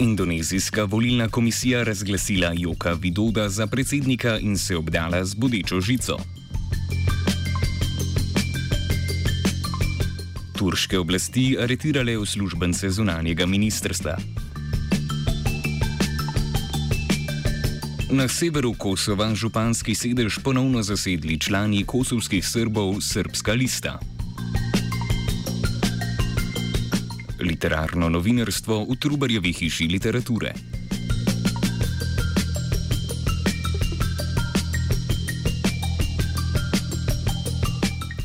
Indonezijska volilna komisija razglasila Joka Vidoda za predsednika in se obdala z bodečo žico. Turške oblasti aretirale uslužbence zunanjega ministrstva. Na severu Kosova županski sedež ponovno zasedli člani kosovskih Srbov Srpska lista. Literarno novinarstvo v Trubarjevi hiši literature.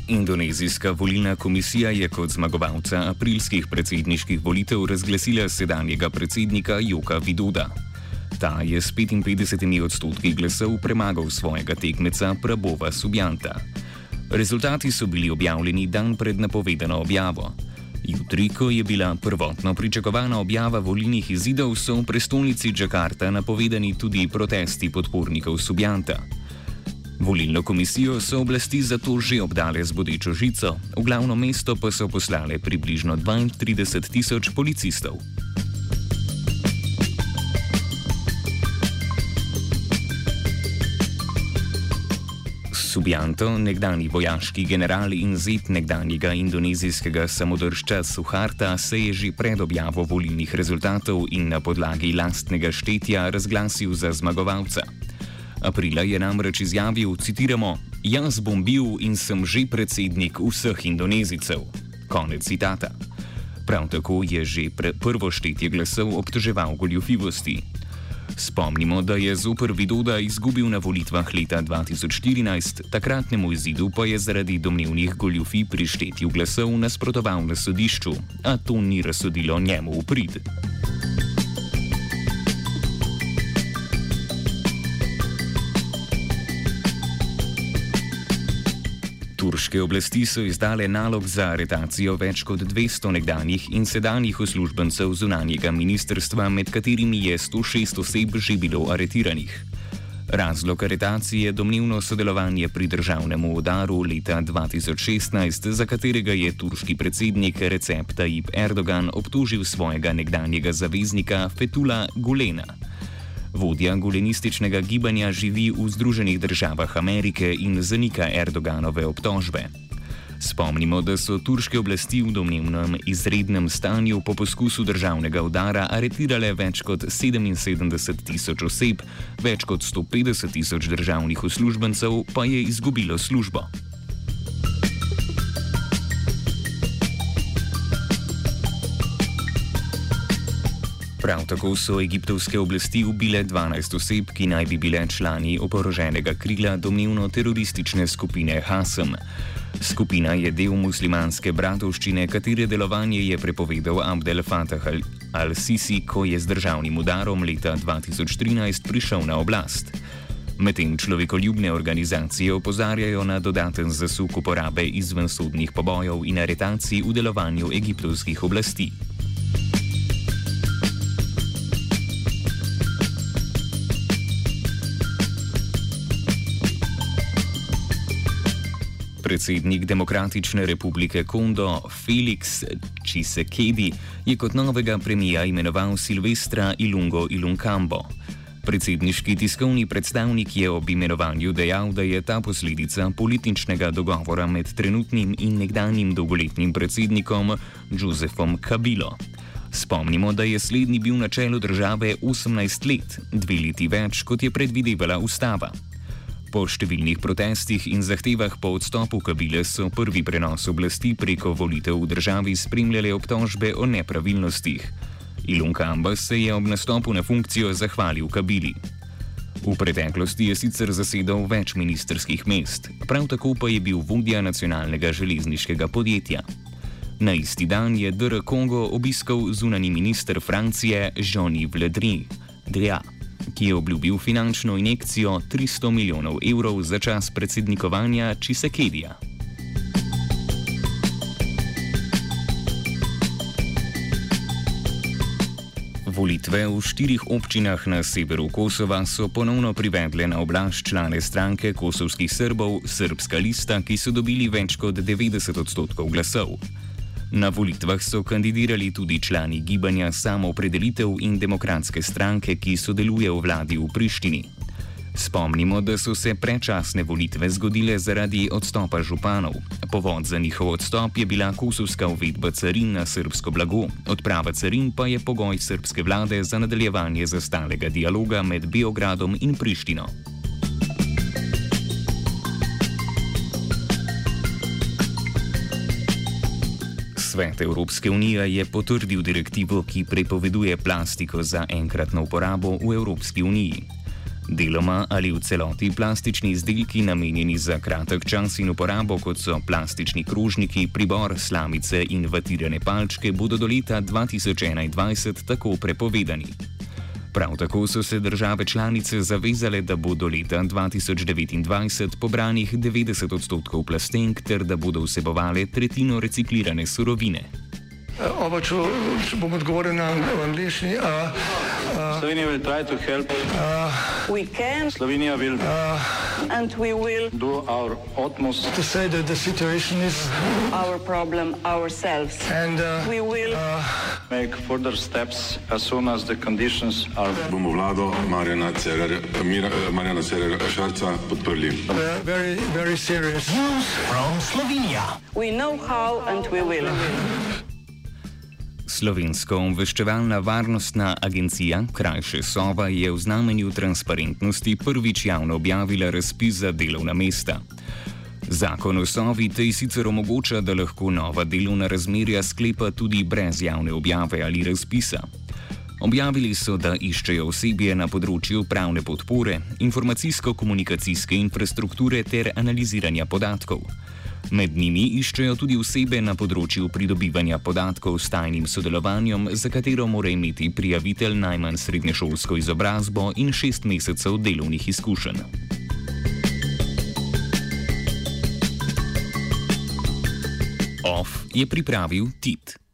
Indonezijska volilna komisija je kot zmagovalca aprilskih predsedniških volitev razglasila sedanjega predsednika Joka Vidoda. Ta je s 55 odstotki glasov premagal svojega tekmeca Prabova Subjanta. Rezultati so bili objavljeni dan pred napovedano objavo. Jutri, ko je bila prvotno pričakovana objava volilnih izidov, so v prestolnici Džakarta napovedani tudi protesti podpornikov Subjanta. Volilno komisijo so oblasti zato že obdale z bodečo žico, v glavno mesto pa so poslale približno 32 tisoč policistov. Subianto, nekdani vojaški general in zid nekdanjega indonezijskega samodržča Suharta, se je že pred objavo volilnih rezultatov in na podlagi lastnega štetja razglasil za zmagovalca. Aprila je namreč izjavil: citiramo, Jaz bom bil in sem že predsednik vseh indonezijcev. Konec citata. Prav tako je že prvo štetje glasov obtoževal goljufivosti. Spomnimo, da je Zoper Vidoda izgubil na volitvah leta 2014, takratnemu izidu pa je zaradi domnevnih goljufij pri štetju glasov nasprotoval na sodišču, a to ni razsodilo njemu v prid. Turške oblasti so izdale nalog za aretacijo več kot 200 nekdanjih in sedanjih uslužbencev zunanjega ministrstva, med katerimi je 106 oseb že bilo aretiranih. Razlog aretacije je domnevno sodelovanje pri državnem udaru leta 2016, za katerega je turški predsednik Recep Tayyip Erdogan obtožil svojega nekdanjega zaveznika Fetula Gulena. Vodja gulenističnega gibanja živi v Združenih državah Amerike in zanika Erdoganove obtožbe. Spomnimo, da so turške oblasti v domnevnem izrednem stanju po poskusu državnega udara aretirale več kot 77 tisoč oseb, več kot 150 tisoč državnih uslužbencev pa je izgubilo službo. Prav tako so egiptovske oblasti ubile 12 oseb, ki naj bi bile člani oboroženega krila domnevno teroristične skupine Hasem. Skupina je del muslimanske bratovščine, katere delovanje je prepovedal Abdel Fattah al-Sisi, ko je z državnim udarom leta 2013 prišel na oblast. Medtem človekoljubne organizacije opozarjajo na dodaten zasuk uporabe izvensodnih pobojev in aretacij v delovanju egiptovskih oblasti. Predsednik Demokratične republike Kondo Felix Chisekedi je kot novega premija imenoval Silvestra Ilungo Ilunkambo. Predsedniški tiskovni predstavnik je ob imenovanju dejal, da je ta posledica političnega dogovora med trenutnim in nekdanjim dolgoletnim predsednikom Josefom Kabilo. Spomnimo, da je slednji bil na čelu države 18 let, dve leti več, kot je predvidevala ustava. Po številnih protestih in zahtevah po odstopu kabile so prvi prenos oblasti preko volitev v državi spremljale obtožbe o nepravilnostih. Ilon Kamba se je ob nastopu na funkcijo zahvalil kabili. V preteklosti je sicer zasedal več ministerskih mest, prav tako pa je bil vodja nacionalnega železniškega podjetja. Na isti dan je DR Kongo obiskal zunani minister Francije Jean-Yves Le Drian ki je obljubil finančno injekcijo 300 milijonov evrov za čas predsednikovanja Čisekedija. Volitve v štirih občinah na severu Kosova so ponovno privedle na oblast člane stranke kosovskih Srbov, Srpska lista, ki so dobili več kot 90 odstotkov glasov. Na volitvah so kandidirali tudi člani gibanja Samoopredelitev in demokratske stranke, ki sodeluje v vladi v Prištini. Spomnimo, da so se predčasne volitve zgodile zaradi odstopa županov. Povod za njihov odstop je bila kosovska uvedba carin na srpsko blago, odprava carin pa je pogoj srpske vlade za nadaljevanje zastalega dialoga med Beogradom in Prištino. Svet Evropske unije je potrdil direktivo, ki prepoveduje plastiko za enkratno uporabo v Evropski uniji. Deloma ali v celoti plastični izdelki, namenjeni za kratek čas in uporabo, kot so plastični krožniki, pribor, slamice in vatirane palčke, bodo do leta 2021 tako prepovedani. Prav tako so se države članice zavezale, da bo do leta 2029 pobranih 90 odstotkov plastenk ter da bodo vsebovale tretjino reciklirane surovine. Oba, če bom odgovoril na angliški. Slovenija will try to help. Uh, we can. Slovenija will. Uh, and we will. Do our utmost. To say that the situation is. Our problem ourselves. And uh, we will. Uh, make further steps as soon as the conditions are. Bomo vlado Marjana Cererera Šarca podprli. Very, very serious. News from Slovenia. We know how and we will. Slovensko obveščevalna varnostna agencija, krajše Sova, je v znamenju transparentnosti prvič javno objavila razpis za delovna mesta. Zakon o Sovi tej sicer omogoča, da lahko nova delovna razmerja sklepa tudi brez javne objave ali razpisa. Objavili so, da iščejo osebje na področju pravne podpore, informacijsko-komunikacijske infrastrukture ter analiziranja podatkov. Med njimi iščejo tudi osebe na področju pridobivanja podatkov s tajnim sodelovanjem, za katero mora imeti prijavitelj najmanj srednješolsko izobrazbo in šest mesecev delovnih izkušenj. OF je pripravil TIT.